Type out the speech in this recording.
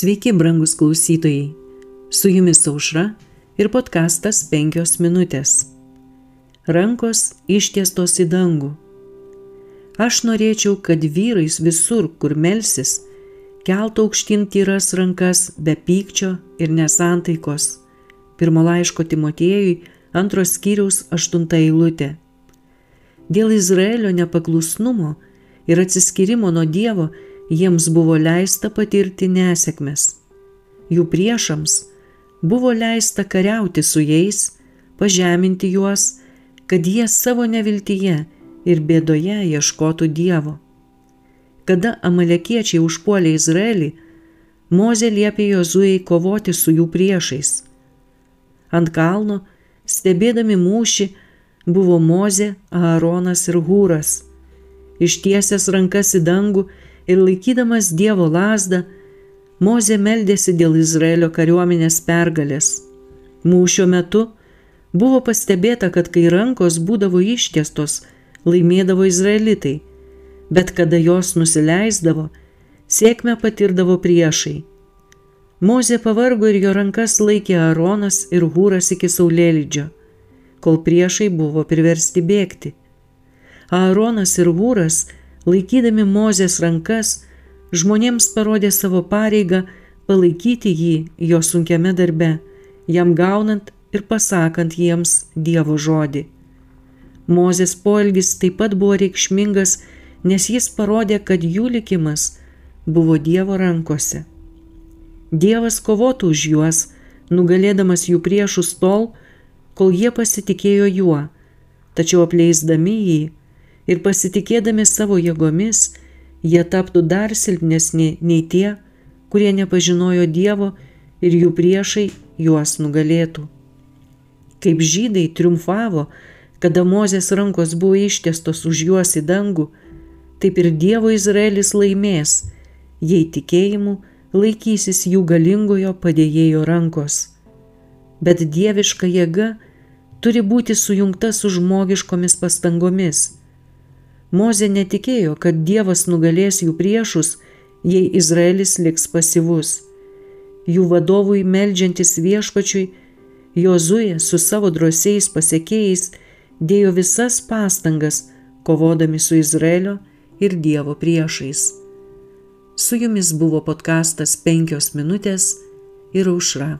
Sveiki, brangus klausytojai. Su jumis aušra ir podkastas 5 minutės. Rankos ištiestos į dangų. Aš norėčiau, kad vyrais visur, kur melsis, keltų aukštin tyras rankas be pykčio ir nesantaikos. Pirmo laiško Timotiejui antros skyriaus aštunta eilutė. Dėl Izraelio nepaklusnumo ir atsiskirimo nuo Dievo jiems buvo leista patirti nesėkmes. Jų priešams buvo leista kariauti su jais, pažeminti juos, kad jie savo neviltyje ir bėdoje ieškotų Dievo. Kada amalekiečiai užpuolė Izraelį, Moze liepė Jozuijai kovoti su jų priešais. Ant kalno, stebėdami mūšį, buvo Moze, Aaronas ir Hūras. Ištiesęs rankas į dangų, ir laikydamas Dievo lasdą, Moze meldėsi dėl Izraelio kariuomenės pergalės. Mūšio metu buvo pastebėta, kad kai rankos būdavo ištiestos, laimėdavo izraelitai, bet kada jos nusileisdavo, sėkmę patirdavo priešai. Mozė pavargo ir jo rankas laikė Aaronas ir Hūras iki saulėlydžio, kol priešai buvo priversti bėgti. Aaronas ir Hūras laikydami Mozės rankas, žmonėms parodė savo pareigą palaikyti jį jo sunkiame darbe, jam gaunant ir pasakant jiems Dievo žodį. Mozės poelgis taip pat buvo reikšmingas, nes jis parodė, kad jų likimas buvo Dievo rankose. Dievas kovotų už juos, nugalėdamas jų priešus tol, kol jie pasitikėjo juo, tačiau apleisdami jį, ir pasitikėdami savo jėgomis, jie taptų dar silpnesni nei tie, kurie nepažinojo Dievo ir jų priešai juos nugalėtų. Kaip žydai triumfavo, kada Mozės rankos buvo ištiestos už juos į dangų, taip ir Dievo Izraelis laimės, jei tikėjimu laikysis jų galingojo padėjėjo rankos. Bet dieviška jėga turi būti sujungta su žmogiškomis pastangomis Moze netikėjo, kad Dievas nugalės jų priešus, jei Izraelis liks pasyvus. Jų vadovui meldžiantis viešpačiui, Jozuė su savo drąsiais pasiekėjais dėjo visas pastangas, kovodami su Izraelio ir Dievo priešais. Su jumis buvo podkastas penkios minutės ir aušra.